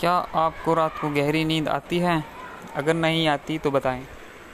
क्या आपको रात को गहरी नींद आती है? अगर नहीं आती तो बताएँ।